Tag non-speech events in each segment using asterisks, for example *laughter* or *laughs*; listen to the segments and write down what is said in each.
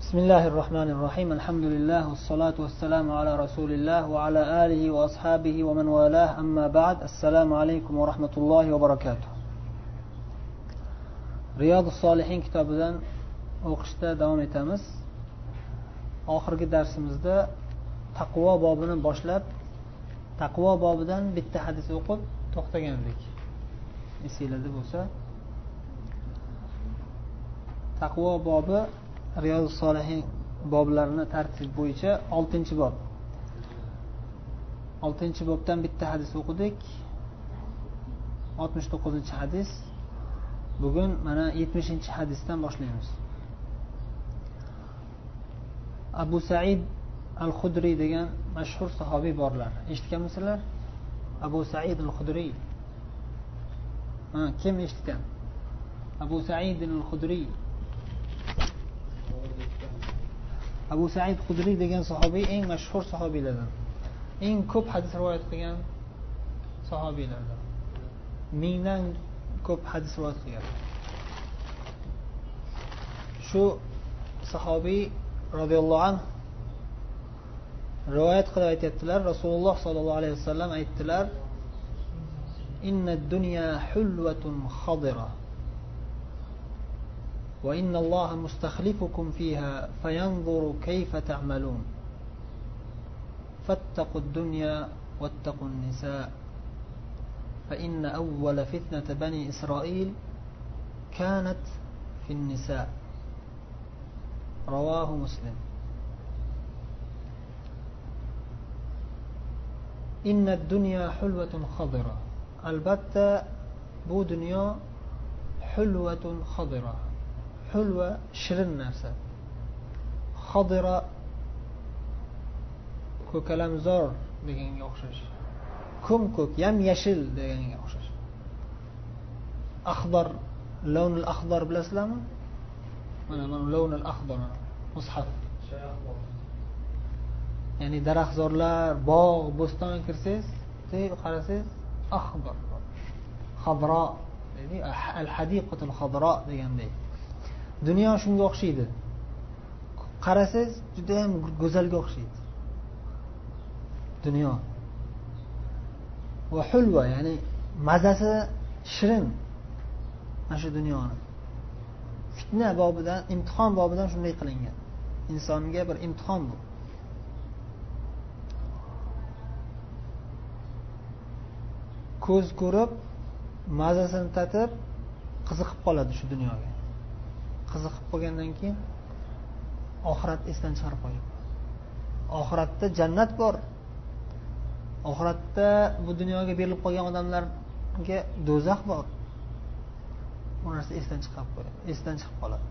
بسم الله الرحمن الرحيم الحمد لله والصلاة والسلام على رسول الله وعلى آله وأصحابه ومن والاه أما بعد السلام عليكم ورحمة الله وبركاته رياض الصالحين kitobidan o'qishda davom etamiz oxirgi darsimizda taqvo bobini boshlab taqvo bobidan bitta hadis o'qib to'xtagandik esinglarda bo'lsa Taqvo bobi riyoz solihin boblarini tartib bo'yicha oltinchi bob. Oltinchi bobdan bitta hadis o'qidik. Oltmish to'qqizinchi hadis. Bugun mana yetmishinchi hadisdan boshlaymiz. Abu said al hudriy degan mashhur sahobiy borlar. Eshitganmisizlar? Abu said al hudriy kim eshitgan? Abu said al hudriy abu said hudriy degan sahobiy eng mashhur sahobiylardan eng ko'p hadis rivoyat qilgan sahobiylardan mingdan ko'p hadis rivoyat qilgan shu sahobiy roziyallohu anhu rivoyat qilib aytyaptilar rasululloh sollallohu alayhi vasallam aytdilar إن الدنيا حلوة خضرة وإن الله مستخلفكم فيها فينظر كيف تعملون. فاتقوا الدنيا واتقوا النساء فإن أول فتنة بني إسرائيل كانت في النساء. رواه مسلم. إن الدنيا حلوة خضرة albatta bu dunyo hulvatun xul va shirin narsa hodira ko'kalamzor deganga o'xshash ko'm ko'k yam yashil deganga o'xshash axdor lavnul axdor bilasizlarmi mana mana lavnul axdor mushaf ya'ni daraxtzorlar bog' bo'stonga kirsangiz qarasangiz axdor xadro al hadiqatul xadro degandek dunyo shunga o'xshaydi. Qarasangiz judayam go'zalga o'xshaydi. Dunyo. Va hulva ya'ni mazasi shirin. Mana shu dunyoni. Fitna bobidan imtihon bobidan shunday qilingan. Insonga bir imtihon bu. Ko'z ko'rib mazasini tatib qiziqib qoladi shu dunyoga. Qiziqib qolgandan keyin oxiratni esdan chiqarib qo'yadi oxiratda jannat bor. Oxiratda bu dunyoga berilib qolgan odamlarga do'zax bor. Bu narsa esdan chiqarib qo'yadi esdan chiqib qoladi.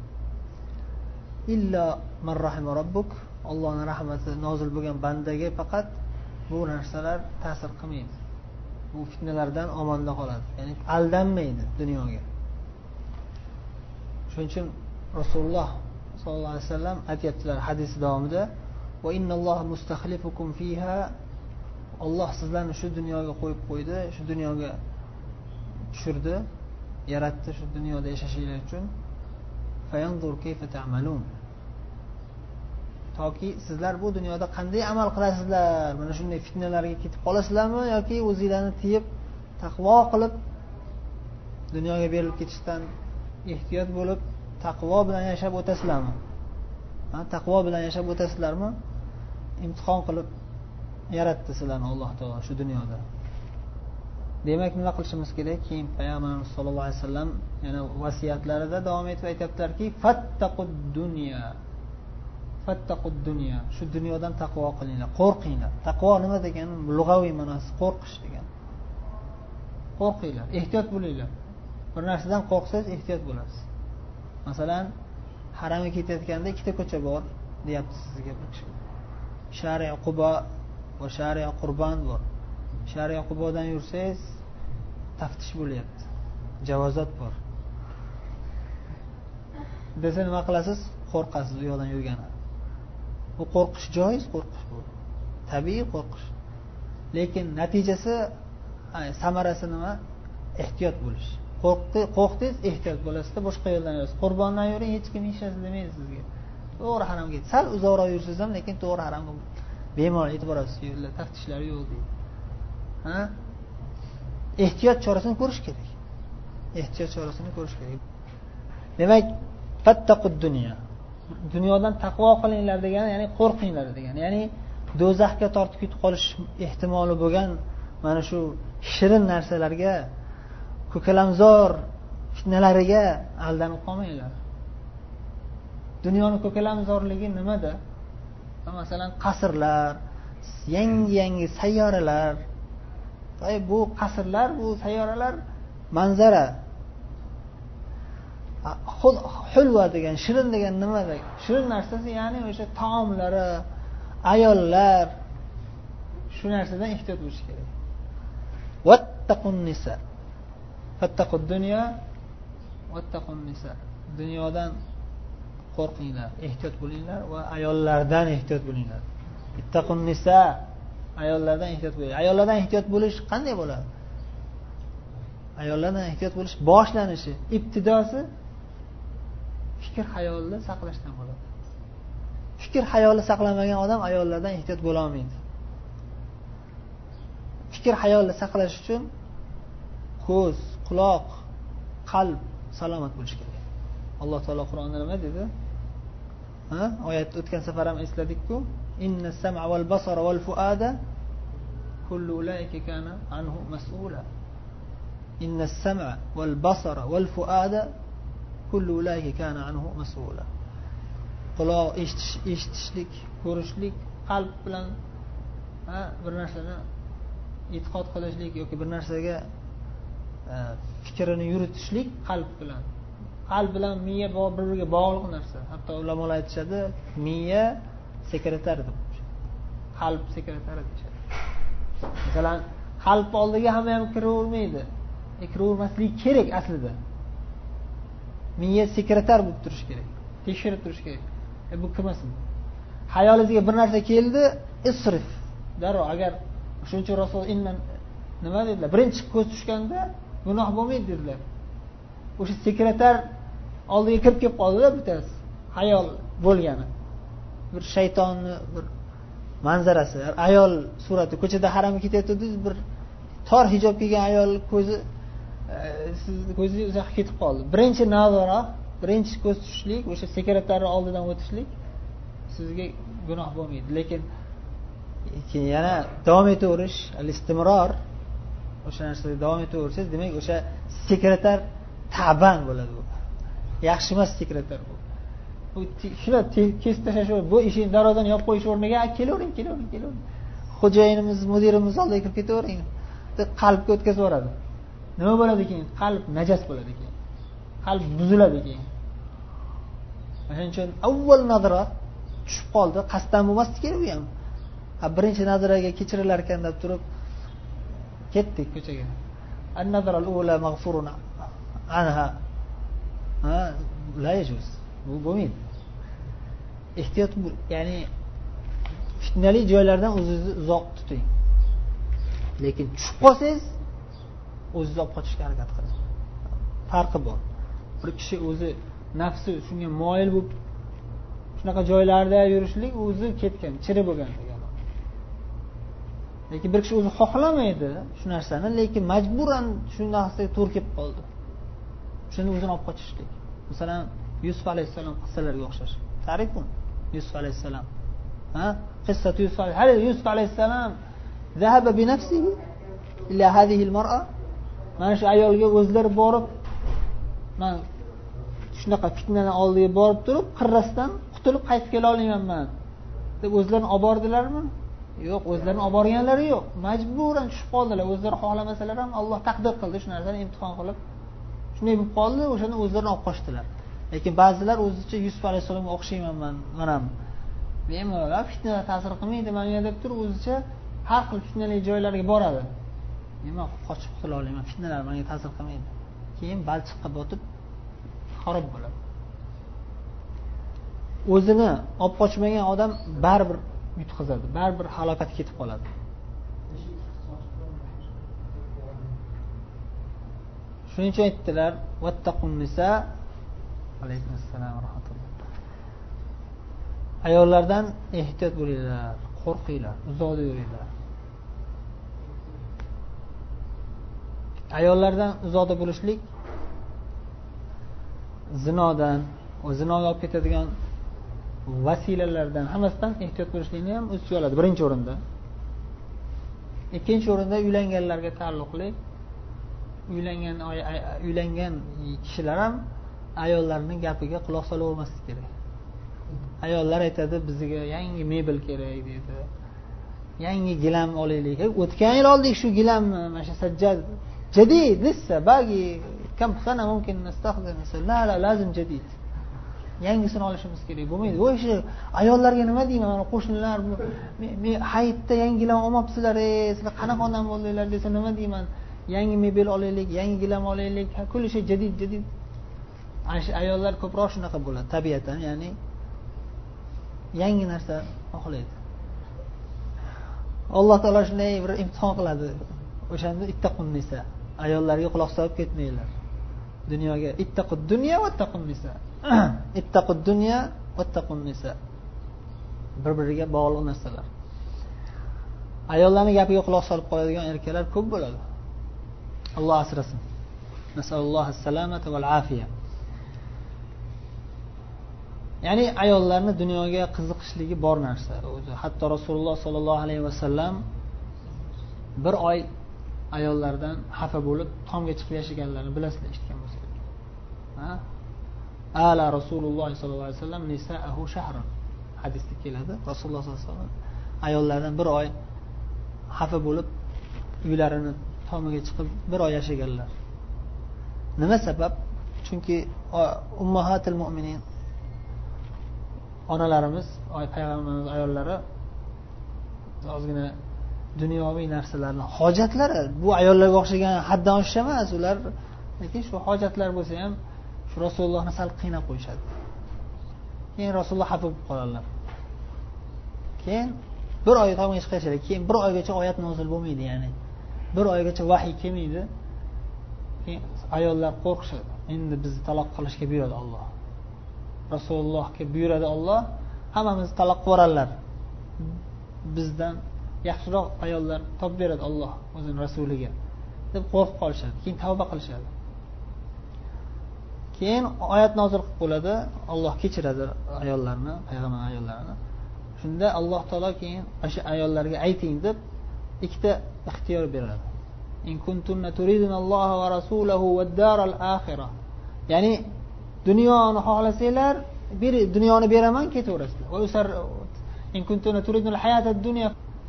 Illo marrahima robbuk allohni rahmati nozil bo'lgan bandaga faqat bu narsalar ta'sir qilmaydi. Bu fitnalardan omonda qoladi ya'ni aldanmaydi dunyoga. Shuning uchun rasululloh sollallohu alayhi vasallam aytyaptilar hadis davomida olloh sizlarni shu dunyoga qo'yib qo'ydi shu dunyoga tushirdi yaratdi shu dunyoda yashashinglar uchun. Toki sizlar bu dunyoda qanday amal qilasizlar? Mana shunday fitnalarga ketib qolasizlarmi yoki o'zinglarni tiyib taqvo qilib dunyoga berilib ketishdan ehtiyot bo'lib taqvo bilan yashab o'tasizlarmi? Taqvo bilan yashab o'tasizlarmi? Imtihon qilib yaratdi sizlarni alloh taolo shu dunyoda? Demak nima qilishimiz kerak? Keyin payg'ambarimiz sollallohu alayhi vasallam yana vasiyatlarida davom etib aytyaptilarki fattaqud dunya fattaqud dunya. Shu dunyodan taqvo qilinglar qo'rqinglar. Taqvo nima degani lug'aviy ma'nosi qo'rqish degani qo'rqinglar ehtiyot bo'linglar. Bir narsadan qo'rqsangiz ehtiyot bo'lasiz. Masalan haramga ketayotganda ikkita ko'cha bor deyapti sizga bir kishi. Shari qubo va shari qurban bor. Shari qubodan yursangiz taftish bo'lyapti. Javozat bor. Desa nima qilasiz? Qo'rqasiz u yoqdan yurgani. Bu qo'rqish joiz qo'rqish bu. Tabiiy qo'rqish. Lekin natijasi samarasi nima? Ehtiyot bo'lish. Qo'rqdingiz ehtiyot bo'lasizda boshqa yo'ldan yurasiz qurbondan yuring hech kim hech narsa demaydi sizga. To'g'ri haromga sal uzoqroq yursangiz ham lekin to'g'ri haromga bemalol yetib borasiz yo'lda taftishlar yo'q deydi. Ha? Ehtiyot chorasini ko'rish kerak. Ehtiyot chorasini ko'rish kerak. Demak fattaqud dunyo dunyodan taqvo qilinglar degani ya'ni qo'rqinglar degani. Ya'ni do'zaxga tortib ketib qolish ehtimoli bo'lgan mana shu shirin narsalarga ko'kalamzor fitnalariga aldanib qolmanglar. Dunyoni ko'kalamzorligi nimada? Masalan qasrlar yangi yangi sayyoralar bu qasrlar bu sayyoralar manzara. Hulva degan shirin degan nimada? Shirin narsasi ya'ni o'sha taomlari ayollar. Shu narsadan ehtiyot bo'lish kerak. Fattaqud dunyo vattaqun nisa dunyodan qo'rqinglar ehtiyot bo'linglar va ayollardan ehtiyot bo'linglar. ittaqun nisa ayollardan ehtiyot bo'ling. Ayollardan ehtiyot bo'lish qanday bo'ladi? Ayollardan ehtiyot bo'lish boshlanishi ibtidosi fikr hayolni saqlashdan bo'ladi. Fikr hayolni saqlamagan odam ayollardan ehtiyot bo'lolmaydi fikr hayolni saqlash uchun ko'z quloq qalb salomat bo'lishi kerak. Alloh taolo qur'onda nima dedi? Ha? Oyatni o'tgan safar ham esladikku inna sam'a val basara val fuada kullu ulaika kana anhu mas'ula. Inna sam'a val basara val fuada kullu ulaika kana anhu mas'ula. Quloq eshitish eshitishlik ko'rishlik qalb bilan ha bir narsani e'tiqod qilishlik yoki bir narsaga fikrini yuritishlik qalb bilan. Qalb bilan miya bir biriga bog'liq narsa. Hatto ulamolar aytishadi miya sekretar deb. Qalb sekretari deyishadi. Masalan qalbni oldiga hamma ham kiravermaydi. E, Kiravermasligi kerak aslida. Miya sekretar bo'lib turishi kerak tekshirib turish kerak. E, bu kirmasin. Hayolingizga bir narsa keldi isrif. Darrov agar shuning uchun rasul nima dedilar? Birinchi ko'z tushganda gunoh bo'lmaydi dedilar. O'sha sekretar oldiga kirib kelib qoldida bittasi. Hayol bo'lgani. Bir shaytonni bir manzarasi ayol surati ko'chada haramga ketayotgandingiz bir tor hijob kiygan ayol ko'zi e, sizni ko'zingiz uzoqqa ketib qoldi. Birinchi nazora birinchi ko'z tushishlik o'sha sekretarni oldidan o'tishlik sizga gunoh bo'lmaydi. Lekin keyin yana davom etaverish al istimror o'sha narsada davom etaversangiz demak o'sha sekretar taban bo'ladi u. Yaxshi emas sekretar bu bu shular kesib tashlash bu eshikni darvozani yopib qo'yish o'rniga kelavering kelavering kelavering xo'jayinimiz mudirimiz oldiga kirib ketavering deb qalbga o'tkazib yuboradi. Nima bo'ladi keyin? Qalb najas bo'ladi keyin. Qalb buziladi keyin. Shuning uchun avval nazara tushib qoldi qasddan bo'lmasdi kerak u ham. Birinchi nazaraga kechirilar ekan deb turib ketdik ko'chaga la yajuz. Bu bo'lmaydi ehtiyot ya'ni fitnali joylardan o'zingizni uzoq tuting. Lekin tushib qolsangiz o'zingizni olib qochishga harakat qiling farqi bor. Bir kishi o'zi nafsi shunga moyil bo'lib shunaqa joylarda yurishlik o'zi ketgan chiri bo'lgan lekin bir kishi o'zi xohlamaydi shu narsani lekin majburan shu narsaga to'g'ri kelib qoldi. Shunda o'zini olib qochishlik masalan yusuf alayhissalom qissalariga o'xshash. Tariq bu. Yusuf alayhissalom. Ha? Qissa yusuf hali yusuf alayhissalom bi nafsihi ila hadhihi mar'a mana shu ayolga o'zlari borib man shunaqa fitnani oldiga borib turib qirrasidan qutulib qaytib kela olmayman man deb o'zlarini olib bordilarmi? Yo'q o'zlarini olib borganlari yo'q. Majburan tushib qoldilar. O'zlari xohlamasalar ham alloh taqdir qildi. Shu narsani imtihon qilib shunday bo'lib qoldi o'shanda o'zlarini olib qochdilar. Lekin ba'zilar o'zicha yusuf alayhissalomga o'xshayman man ham bemalol fitna ta'sir qilmaydi manga deb turib o'zicha har xil fitnali joylarga boradi. Man qochib qutula olmayman fitnalar manga ta'sir qilmaydi. Keyin balchiqqa botib xarob bo'ladi. O'zini olib qochmagan odam baribir yutqazadi baribir halokatga ketib qoladi. Shuning uchun aytdilar nisa alaykum assalom rahmatulloh. Ayollardan ehtiyot bo'linglar qo'rqinglar uzoqda yuringlar. Ayollardan uzoqda bo'lishlik zinodan zinoga olib ketadigan vasilalardan hammasidan ehtiyot bo'lishlikni ham o'z ichiga oladi. Birinchi o'rinda. Ikkinchi o'rinda uylanganlarga taalluqli. Uylangan uylangan kishilar ham ayollarni gapiga quloq solavermaslik kerak. Ayollar aytadi bizga yangi mebel kerak deydi. Yangi gilam olaylik. O'tgan yil oldik shu gilamni mana shu sajjad. Jadid lissa bagi kam mumkin la la lazim jadid. Yangisini olishimiz kerak bo'lmaydi. Voy shu ayollarga nima deyman mana qo'shnilar hayitda yangilam olmabsizlar ey sizlar qanaqa odam bo'ldinglar desa nima deyman. Yangi mebel olaylik yangi gilam olaylik kulli shay jadid jadid. Ayollar ko'proq shunaqa bo'ladi tabiatan ya'ni yangi narsa xohlaydi alloh taolo shunday bir imtihon qiladi. O'shanda ittaqun nisa ayollarga quloq solib ketmanglar. Dunyoga. Ittaqu dunya vattaqun nisa. *clears throat* Ittaqu dunya vattaqun nisa. Bir biriga bog'liq narsalar. Ayollarni gapiga quloq solib qoladigan erkaklar ko'p bo'ladi. Alloh asrasin. Nasalloh val afiya. Ya'ni ayollarni dunyoga qiziqishligi bor narsa. O'zi hatto rasululloh sollallohu alayhi vasallam bir oy ayollardan xafa bo'lib tomga chiqib yashaganlarini bilasizlar eshitgan bo'lsangiz. Ala rasululloh sollallohu alayhi vasallam nisaahu shahrun hadisda keladi rasululloh sollallohu alayhi vasallam ayollardan bir oy xafa bo'lib uylarini tomiga chiqib bir oy yashaganlar. Nima sabab? Chunki ummahatil mo'minin onalarimiz payg'ambarimiz ayollari ozgina dunyoviy narsalarni. Hojatlari bu ayollarga o'xshagan haddan oshish emas ular lekin shu hojatlar bo'lsa ham shu rasulullohni sal qiynab qo'yishadi. Keyin rasululloh xafa bo'lib qoladilar keyin bir oy tomga chiqishadi keyin bir oygacha oyat nozil bo'lmaydi ya'ni bir oygacha vahiy kelmaydi. Keyin ayollar qo'rqishadi. Endi bizni taloq qilishga buyuradi olloh rasulullohga buyuradi olloh hammamizni taloq qilib yuboradilar bizdan yaxshiroq ayollar topib beradi olloh o'zini rasuliga deb qo'rqib qolishadi keyin tavba qilishadi. Keyin oyat nozil qilib bo'ladi olloh kechiradi ayollarni payg'ambar ayollarini shunda alloh taolo keyin o'sha ayollarga ayting deb ikkita ixtiyor beradi. Ya'ni dunyoni xohlasanglar dunyoni beraman ketaverasizlar.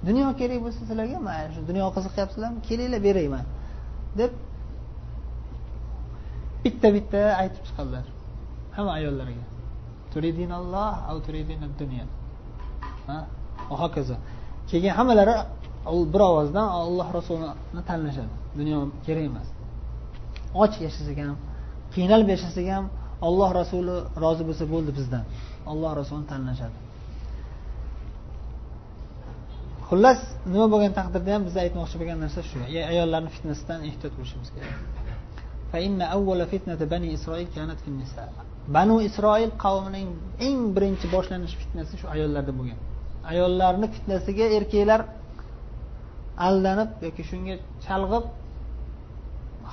Dunyo kerak bo'lsa sizlarga mana shu dunyo qiziqyapsizlarmi? Kelinglar berayman. Deb bitta bitta aytib chiqadilar. Hamma ayollarga. Turidinalloh av dunyo va hokazo. Keyin hammalari bir ovozdan olloh rasulini tanlashadi. Dunyo kerak emas. Och yashasak ham qiynalib yashasak ham olloh rasuli rozi bo'lsa bo'ldi bizdan. Olloh rasulini tanlashadi. Xullas nima bo'lgan taqdirda ham biz aytmoqchi bo'lgan narsa shu. Ayollarni fitnasidan ehtiyot bo'lishimiz kerak. Banu isroil qavmining eng birinchi boshlanish fitnasi shu ayollarda bo'lgan. Ayollarni fitnasiga erkaklar aldanib yoki shunga chalg'ib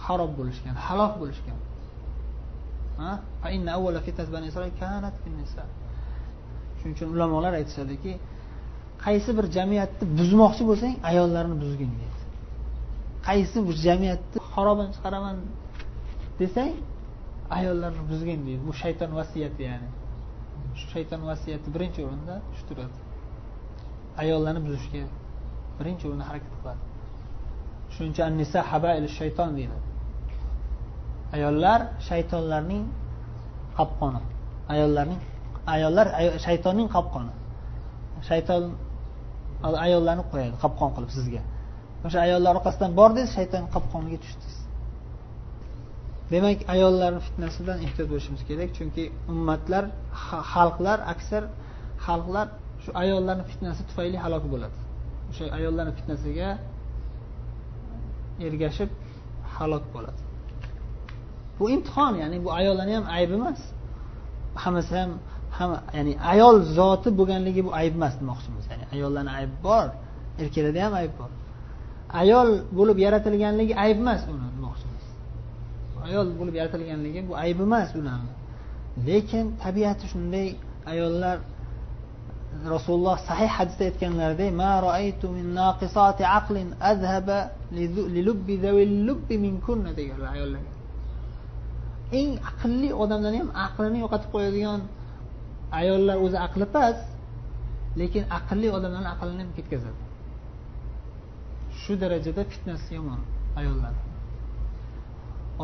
harob bo'lishgan halok bo'lishgan. Shuning uchun ulamolar aytishadiki qaysi bir jamiyatni buzmoqchi bo'lsang ayollarni buzgin deydi qaysi bir jamiyatni xarobini chiqaraman desang ayollarni buzgin deydi. Bu shayton vasiyati ya'ni. Shu shayton vasiyati birinchi o'rinda shu turadi. Ayollarni buzishga birinchi o'rinda harakat qiladi. Shuning uchun annisa habail shayton deyiladi ayollar shaytonlarning qopqoni. Ayollarning ayollar shaytonning qopqoni. Shayton ayollarni qo'yadi qopqon qilib sizga. O'sha ayollar orqasidan bordingiz shayton qopqoniga tushdingiz demak ayollarni fitnasidan ehtiyot bo'lishimiz kerak chunki ummatlar xalqlar aksar xalqlar shu ayollarni fitnasi tufayli halok bo'ladi. O'sha ayollarni fitnasiga ergashib halok bo'ladi. Bu imtihon ya'ni bu ayollarni ham aybi emas. Hammasi ham hamma ya'ni ayol zoti bo'lganligi bu ayb emas demoqchimiz ya'ni ayollarni aybi bor. Erkaklarda ham ayb bor. Ayol bo'lib yaratilganligi ayb emas uni ayol bo'lib yaratilganligi bu ayb emas ularni lekin tabiati shunday ayollar rasululloh sahih hadisda aytganlaridek ma roaytu min naqisati aqlin azhaba lilubbi lubbi minkunna deganlar ayollarga eng aqlli odamlarni ham aqlini yo'qotib qo'yadigan ayollar o'zi aqli past. Lekin aqlli odamlarni aqlini ham ketkazadi. Shu darajada fitnasi yomon ayollar.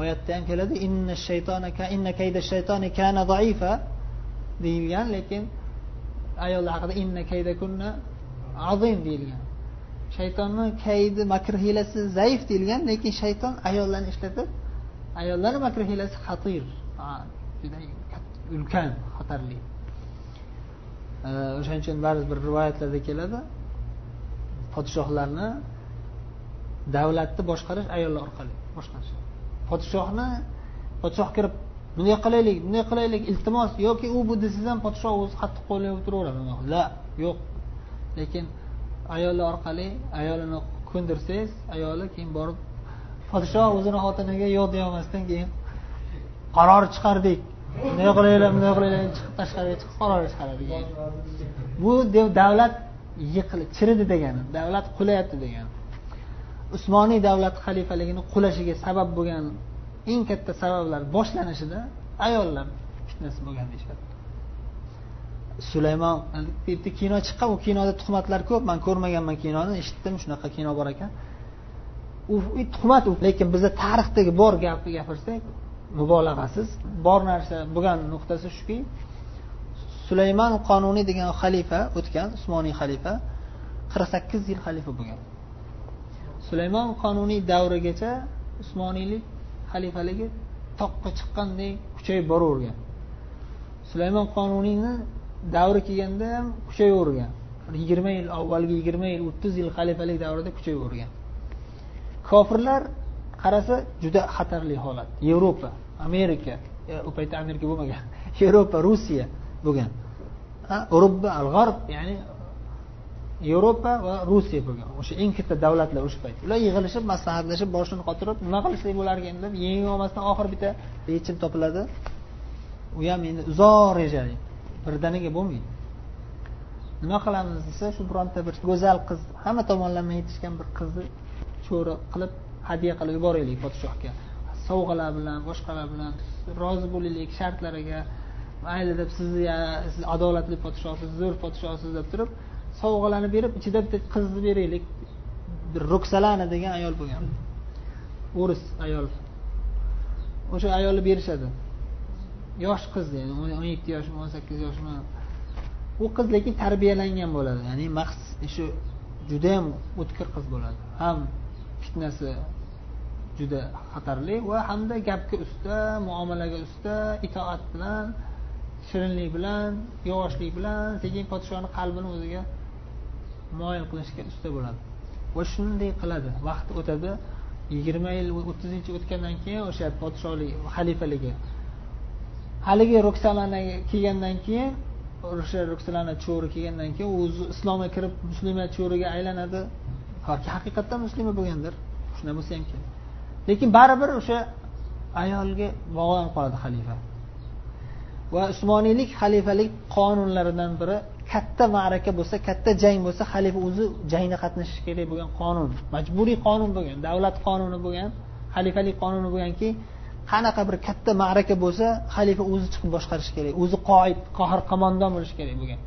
Oyatda ham keladi inna shaytona inna kayda shaytoni kana zaifa deyilgan lekin ayollar haqida inna kayda kunna azim deyilgan. Shaytonni kaydi makr hiylasi zaif deyilgan lekin shayton ayollarni ishlatib ayollarni makr hiylasi xatir juda ulkan xatarli. O'shaning uchun ba'zi bir rivoyatlarda keladi. Podshohlarni davlatni boshqarish ayollar orqali boshqarish. Podshohni podshoh kirib bunday qilaylik bunday qilaylik iltimos yoki u bu desangiz ham podshoh o'zi qattiq qo'llab o'tiraveradi la yo'q. Lekin ayollar orqali ayolini ko'ndirsangiz ayoli keyin borib podshoh o'zini xotiniga yo'q deyolmasdan keyin qaror chiqardik. Bunday qilaylik bunday qilaylik chiqib tashqariga chiqib qaror chiqaradi bu davlat yiqilib chiridi degani davlat qulayapti degani. Usmoniy davlat xalifaligini qulashiga sabab bo'lgan eng katta sabablar boshlanishida ayollar fitnasi bo'lgan deyishadi. Sulaymon bitta kino chiqqan u kinoda tuhmatlar ko'p man ko'rmaganman kinoni eshitdim shunaqa kino bor ekan. U tuhmat u lekin biza tarixdagi bor gapni gapirsak mubolag'asiz. Bor narsa bo'lgan nuqtasi shuki sulaymon qonuniy degan xalifa o'tgan usmoniy xalifa qirq sakkiz yil xalifa bo'lgan. Sulaymon qonuniy davrigacha usmoniylik xalifaligi toqqa chiqqandek kuchayib boravergan. Sulaymon qonuniyni davri kelganda ham kuchayavergan. Yigirma yil avvalgi yigirma yil o'ttiz yil xalifalik davrida kuchayavergan. Kofirlar qarasa juda xatarli holat. Yevropa amerika e, u paytda amerika bo'lmagan *laughs* yevropa rusiya bo'lgan. Urubba al g'arb ya'ni yevropa va rusiya bo'lgan. O'sha eng katta davlatlar o'sha payt. Ular yig'ilishib maslahatlashib boshini qotirib nima qilsak bo'larkan deb yengib olmasdan oxiri bitta yechim topiladi. U ham endi uzoq rejali birdaniga bo'lmaydi. Nima qilamiz desa shu bironta bir go'zal qiz hamma tomonlama yetishgan bir qizni cho'ri qilib hadya qilib yuboraylik podshohga. Sovg'alar bilan boshqalar bilan rozi bo'laylik shartlariga. Mayli deb sizni siz adolatli podshohsiz zo'r podshohsiz deb turib sovg'alarni berib ichida bitta qizni beraylik. Ruksalana degan ayol bo'lgan. O'ris ayol. O'sha ayolni berishadi. Yosh qiz yani o'n yetti yoshmi o'n sakkiz yoshmi u qiz lekin tarbiyalangan bo'ladi. Ya'ni shu judayam o'tkir qiz bo'ladi. Ham fitnasi juda xatarli va hamda gapga usta muomalaga usta itoat bilan shirinlik bilan yovvoshlik bilan sekin podshohni qalbini o'ziga moyil qilishga usta bo'ladi. Va shunday qiladi. Vaqt o'tadi yigirma yil o'ttiz yil o'tgandan keyin o'sha podshohlik xalifaligi. Haligi ruksalana kelgandan keyin o'sha ruksalana cho'ri kelgandan keyin o'zi islomga kirib muslima cho'riga aylanadi. Haqiqatdan muslima bo'lgandir? Shunday bo'lsa ham kerak. Lekin baribir o'sha ayolga bog'lanib qoladi xalifa. Va usmoniylik xalifalik qonunlaridan biri katta ma'raka bo'lsa katta jang bo'lsa xalifa o'zi jangda qatnashishi kerak bo'lgan qonun. Majburiy qonun bo'lgan davlat qonuni bo'lgan xalifalik qonuni bo'lganki qanaqa bir katta ma'raka bo'lsa xalifa o'zi chiqib boshqarishi kerak o'zi qoid qohir qo'mondon bo'lishi kerak bo'lgan.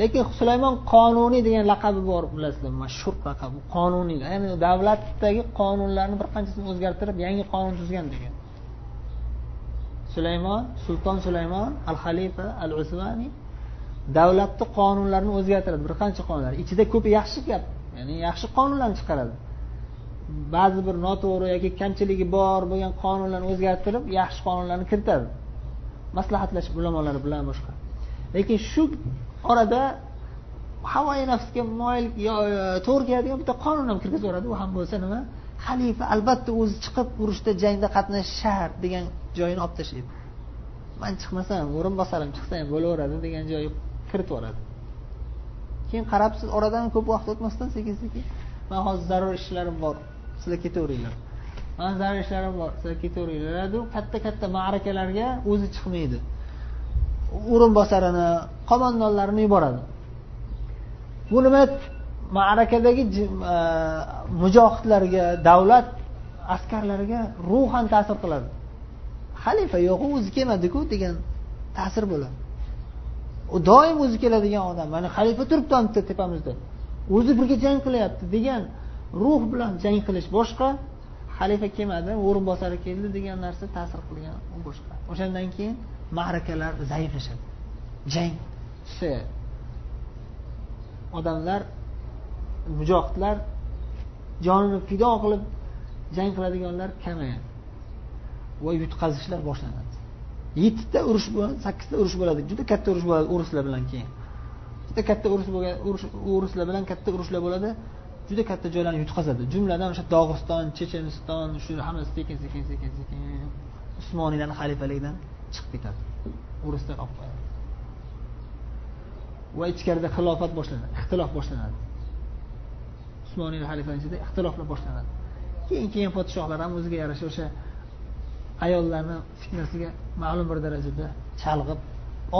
Lekin sulaymon qonuniy degan laqabi bor bilasizlar mashhur laqab qonuniy ya'ni davlatdagi qonunlarni bir qanchasini o'zgartirib yangi qonun tuzgan degan. Sulaymon sulton sulaymon al xalifa al usmani davlatni qonunlarini o'zgartiradi bir qancha qonunlar. Ichida ko'p yaxshi gap ya'ni yaxshi qonunlarni chiqaradi. Ba'zi bir noto'g'ri yoki kamchiligi bor bo'lgan qonunlarni o'zgartirib yaxshi qonunlarni kiritadi. Maslahatlashib ulamolar bilan boshqa. Lekin shu orada havoyi nafsga moyil e, to'g'ri keladigan bitta qonun ham kirgizib yuboradi u ham bo'lsa nima? Xalifa albatta o'zi chiqib urushda jangda qatnashish shart degan joyini olib tashlaydi. Man chiqmasam o'rinbosarim chiqsa ham bo'laveradi degan joyi kiritib yuboradi. Keyin qarabsiz oradan ko'p vaqt o'tmasdan sekin sekin man hozir zarur ishlarim bor sizlar ketaveringlar. Man zarur ishlarim bor sizlar ketaveringlar. Katta katta ma'rakalarga o'zi chiqmaydi. O'rinbosarini qo'mondonlarini yuboradi. Bu nima? Ma'rakadagi e, mujohidlarga davlat askarlariga ruhan ta'sir qiladi. Xalifa yo'q o'zi kelmadiku degan ta'sir bo'ladi. U doim o'zi keladigan odam mana xalifa turibdi tepamizda. O'zi birga jang qilyapti degan ruh bilan jang qilish boshqa xalifa kelmadi o'rinbosari keldi degan narsa ta'sir qilgan u boshqa. O'shandan keyin ma'rakalar zaiflashadi. Jang. Susayadi odamlar mujohidlar jonini fido qilib jang qiladiganlar kamayadi. Va yutqazishlar boshlanadi. Yettita urush sakkizta urush bo'ladi juda katta urush bo'ladi o'rislar bilan keyin. Juda katta urush bo'lgan urush o'rislar bilan katta urushlar bo'ladi juda katta joylarni yutqazadi. Jumladan o'sha dog'iston checheniston shu hammasi sekin sekin sekin sekin usmoniylarni xalifaligidan. Chiqib ketadi. O'rislar olib qo'yadi. Va ichkarida xilofat boshlanadi ixtilof boshlanadi. Usmoniylar xalifaligida ixtiloflar boshlanadi. Keyin keyin podshohlar ham o'ziga yarasha o'sha ayollarni fitnasiga ma'lum bir darajada chalg'ib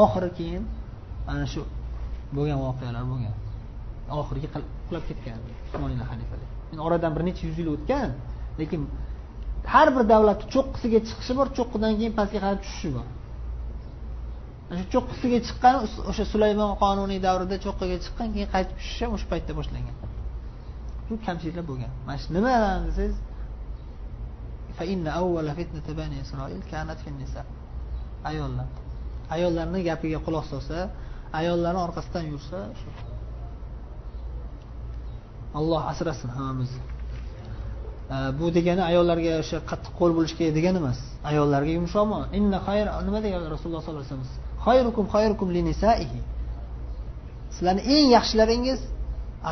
oxiri keyin ana shu bo'lgan voqealar bo'lgan. Oxirgi qulab ketgan usmoniy xalifalik endi oradan bir necha yuz yil o'tgan lekin har bir davlatni cho'qqisiga chiqishi bor cho'qqidan keyin pastga qarab tushishi bor. O'sha cho'qqisiga chiqqan o'sha sulaymon qonuniy davrida cho'qqiga chiqqan keyin qaytib tushishi ham o'sha paytda boshlangan. Bu kamchiliklar bo'lgan. Mana shu nima desangiz ayollar. Ayollarni gapiga quloq solsa ayollarni orqasidan yursa shu. Alloh asrasin hammamizni. Э, bu degani ayollarga o'sha qattiq qo'l bo'lish kerak degani emas. Ayollarga yumshoqmi? Inna xayr nima degan rasululloh sollallohu alayhi vasallam? Xayrukum xayrukum linisaihi sizlarni eng yaxshilaringiz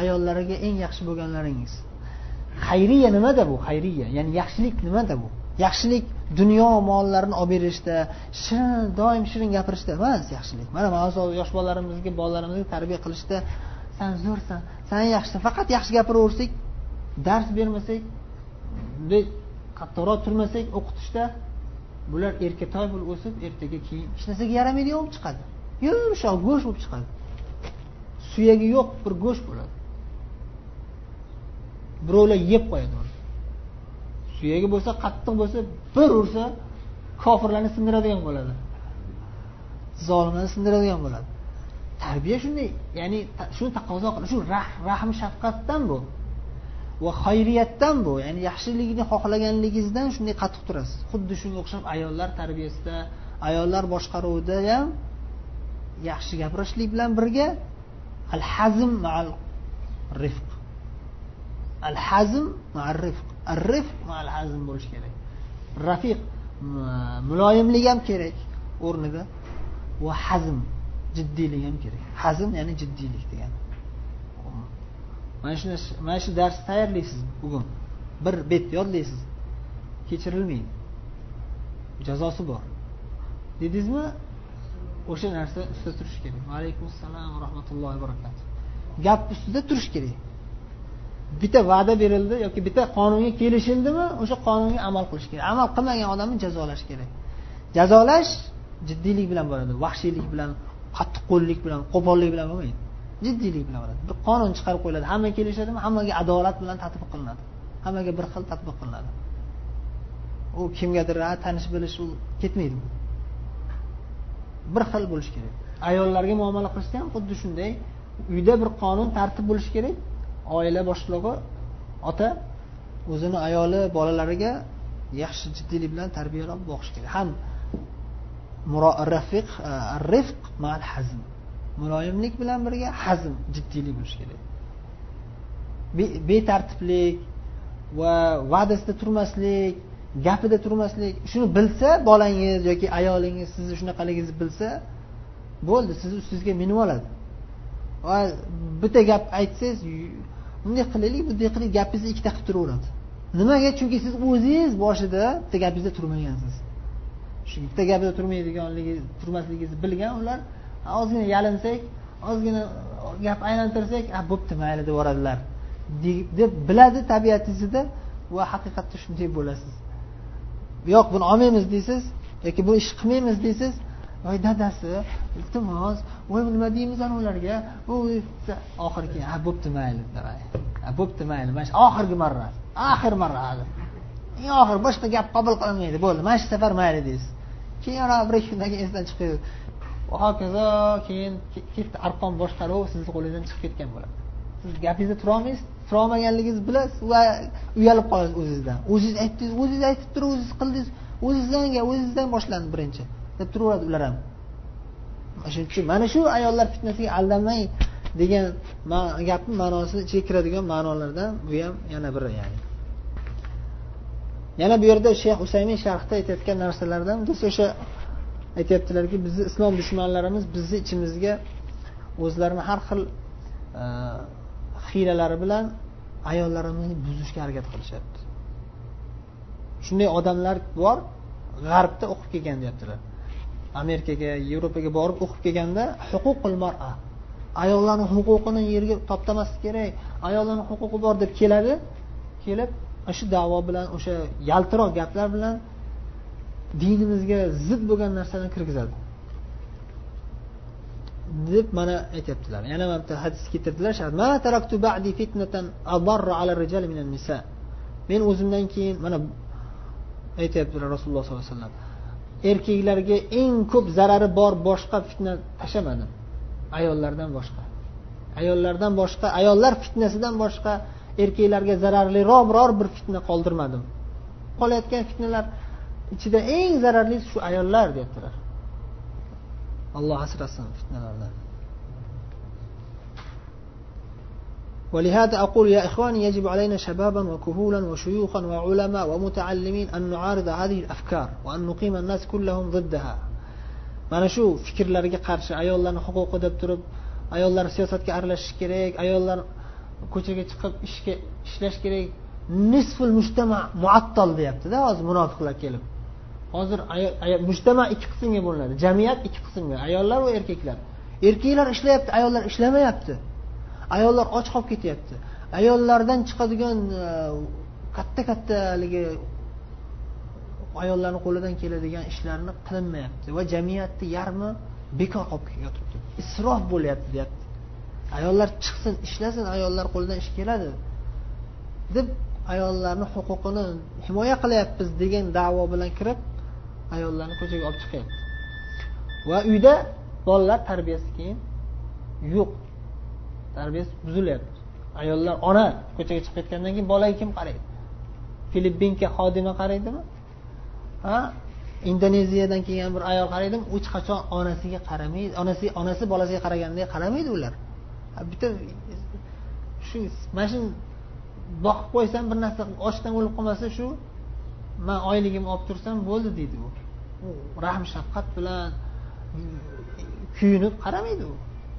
ayollariga eng yaxshi bo'lganlaringiz. Xayriya nimada bu? Xayriya ya'ni yaxshilik nimada bu? Yaxshilik dunyo mollarini olib berishda shirin doim shirin gapirishda emas yaxshilik. Mana hozir yosh bolalarimizga bolalarimizni tarbiya qilishda san zo'rsan san yaxshisan faqat yaxshi gapiraversak dars bermasak bunday qattiqroq turmasak o'qitishda bular erkatoy bo'lib o'sib ertaga keyin hech narsaga yaramaydigan bo'lib chiqadi. Yumshoq go'sht bo'lib chiqadi. Suyagi yo'q bir go'sht bo'ladi. Birovlar yeb qo'yadi uni. Suyagi bo'lsa qattiq bo'lsa bir ursa kofirlarni sindiradigan bo'ladi. Zolimlarni sindiradigan bo'ladi. Tarbiya shunday ya'ni shuni taqozo qiladi shu rahm shafqatdan bu. Va xayriyatdan bu ya'ni yaxshilikni xohlaganligingizdan shunday qattiq turasiz. Xuddi shunga o'xshab ayollar tarbiyasida ayollar boshqaruvida ham yaxshi gapirishlik bilan birga al hazm mal rifq. Al hazm mal rifq. Al rifq mal hazm bo'lishi kerak. Rafiq muloyimlik ham kerak o'rnida va hazm jiddiylik ham kerak. Hazm ya'ni jiddiylik degani mana shu mana shu darsni tayyorlaysiz bugun. Bir bet yodlaysiz. Kechirilmaydi. Jazosi bor. Dedingizmi? O'sha narsa ustida turish kerak. Vaalaykum assalom va rahmatullohi va barakatuh. Gap ustida turish kerak. Bitta va'da berildi yoki bitta qonunga kelishildimi o'sha qonunga amal qilish kerak. Amal qilmagan odamni jazolash kerak. Jazolash jiddiylik bilan bo'ladi vahshiylik bilan qattiqqo'llik bilan qo'pollik bilan bo'lmaydi. Jiddiylik bilan bo'ladi. Bir qonun chiqarib qo'yiladi. Hamma kelishadimi? Hammaga adolat bilan tatbiq qilinadi. Hammaga bir xil tatbiq qilinadi. U kimgadir tanish bilish u ketmaydi bir xil bo'lishi kerak. Ayollarga muomala qilishda ham xuddi shunday. Uyda bir qonun tartib bo'lishi kerak. Oila boshlig'i ota o'zini ayoli bolalariga yaxshi jiddiylik bilan tarbiyalab boqish kerak. Ham rafiq e, rifq mal hazm. Muloyimlik bilan birga hazm jiddiylik bo'lishi kerak. Betartiblik va va'dasida turmaslik gapida turmaslik shuni bilsa bolangiz yoki ayolingiz sizni shunaqaligingizni bilsa bo'ldi sizni ustingizga minib oladi. Va bitta gap aytsangiz bunday qilaylik bunday qilaylik gapingizni ikkita qilib turaveradi. Nimaga? Chunki siz o'zingiz boshida bitta gapingizda turmagansiz. Shu bitta gapida turmaydiganligi turmasligingizni bilgan ular ozgina yalinsak ozgina gap aylantirsak a bo'pti mayli deb yuboradilar. Deb biladi tabiatingizda va haqiqatda shunday bo'lasiz. Yo'q buni olmaymiz deysiz yoki bu ishni qilmaymiz deysiz. Voy dadasi iltimos voy nima deymiz ana ularga oxiri keyin a ah, bo'pti mayli ah, bo'pti mayli mana shu oxirgi marra oxirgi marra eng oxiri boshqa gap qabul qilinmaydi bo'ldi. Mana shu safar mayli deysiz. Keyin bir ikki kundan keyin esdan chiqib va hokazo keyin ketdi arqon boshqaruvi sizni qo'lingizdan chiqib ketgan bo'ladi. Siz gapingizda turolmaysiz turolmaganligingizni bilasiz va uyalib qolasiz o'zingizdan. O'zingiz aytdingiz o'zingiz aytib turib o'zingiz qildingiz o'zingizdan o'zizdan o'zingizdan boshlandi birinchi. Deb turaveradi ular ham. Shuning uchun mana shu ayollar fitnasiga aldanmang degan gapni ma'nosi ichiga kiradigan ma'nolardan bu ham yana biri ya'ni. Yana bu yerda shayx usaymin sharhda aytayotgan narsalardan biz o'sha aytyaptilarki bizni islom dushmanlarimiz bizni ichimizga o'zlarini har xil e, hiylalari bilan ayollarimizni buzishga harakat qilishyapti. Shunday odamlar bor g'arbda o'qib kelgan deyaptilar. Amerikaga yevropaga borib o'qib kelganda huququl mara ayollarni huquqini yerga toptamaslik kerak ayollarni huquqi bor deb keladi kelib shu davo bilan o'sha yaltiroq gaplar bilan dinimizga zid bo'lgan narsani kirgizadi. Deb mana aytyaptilar. Yana mana bitta hadis keltirdilar. Men o'zimdan keyin mana aytyaptilar rasululloh sollallohu alayhi vasallam. Erkaklarga eng ko'p zarari bor boshqa fitna tashlamadim. Ayollardan boshqa. Ayollardan boshqa ayollar fitnasidan boshqa erkaklarga zararliroq biror bir fitna qoldirmadim. Qolayotgan fitnalar ichida eng zararlisi shu ayollar deyaptilar alloh asrasin fitnalardan ولهذا أقول يا إخواني يجب علينا شبابا وكهولا وشيوخا وعلماء ومتعلمين أن نعارض هذه الأفكار وأن نقيم الناس كلهم ضدها mana shu fikrlarga qarshi ayollarni huquqi deb turib ayollar siyosatga aralashishi kerak ayollar ko'chaga chiqib ishga ishlash kerak nisful mujtama muattal deyaptida hozir munofiqlar kelib hozir mujtama ikki qismga bo'linadi. Jamiyat ikki qismga. Ayollar va erkaklar. Erkaklar ishlayapti ayollar ishlamayapti. Ayollar och qolib ketyapti. Ayollardan chiqadigan e, katta katta haligi ayollarni qo'lidan keladigan ishlarni qilinmayapti va jamiyatni yarmi bekor qolib yotibdi. Isrof bo'lyapti deyapti. Ayollar chiqsin ishlasin ayollar qo'lidan ish keladi. Deb ayollarni huquqini himoya qilyapmiz degan davo bilan kirib ayollarni ko'chaga olib chiqyapti. Va uyda bolalar tarbiyasi keyin yo'q. Tarbiyasi buzilyapti. Ayollar ona ko'chaga chiqib ketgandan keyin bolaga kim qaraydi? Filippinka xodima qaraydimi? Ha? Indoneziyadan kelgan bir ayol qaraydimi? Hech qachon onasiga qaramaydi onasi onasi bolasiga qaragandek qaramaydi ular. Bitta shu mana shuni boqib qo'ysam bir narsa ochdan o'lib qolmasa shu man oyligimni olib tursam bo'ldi deydi u. Rahm shafqat bilan kuyunib qaramaydi u.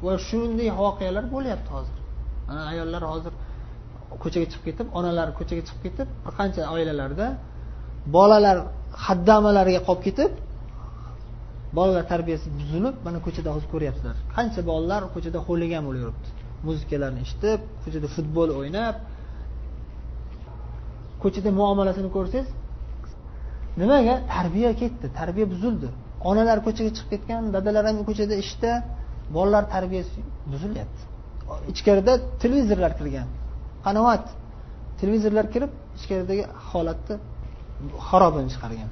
Va shunday voqealar bo'lyapti hozir. Mana ayollar hozir ko'chaga chiqib ketib onalar ko'chaga chiqib ketib bir qancha oilalarda bolalar haddamalariga qolib ketib bolalar tarbiyasi buzilib mana ko'chada hozir ko'ryapsizlar. Qancha bolalar ko'chada xo'ligan bo'lib yuribdi muzikalarni eshitib ko'chada futbol o'ynab ko'chada muomalasini ko'rsangiz nimaga tarbiya ketdi tarbiya buzildi. Onalar ko'chaga chiqib ketgan dadalar ham ko'chada ishda bolalar tarbiyasi buzilyapti. Ichkarida televizorlar kirgan qanovat televizorlar kirib ichkaridagi holatni xarobini chiqargan.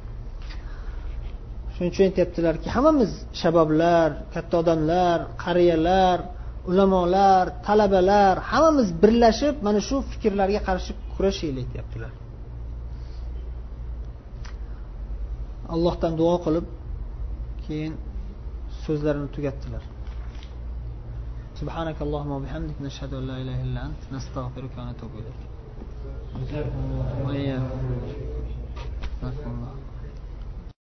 Shuning uchun aytyaptilarki hammamiz shaboblar katta odamlar qariyalar ulamolar talabalar hammamiz birlashib mana shu fikrlarga qarshi kurashaylik deyaptilar allohdan duo qilib keyin so'zlarini tugatdilar سبحانك اللهم وبحمدك نشهد أن لا إله إلا أنت نستغفرك ونتوب إليك وإياكم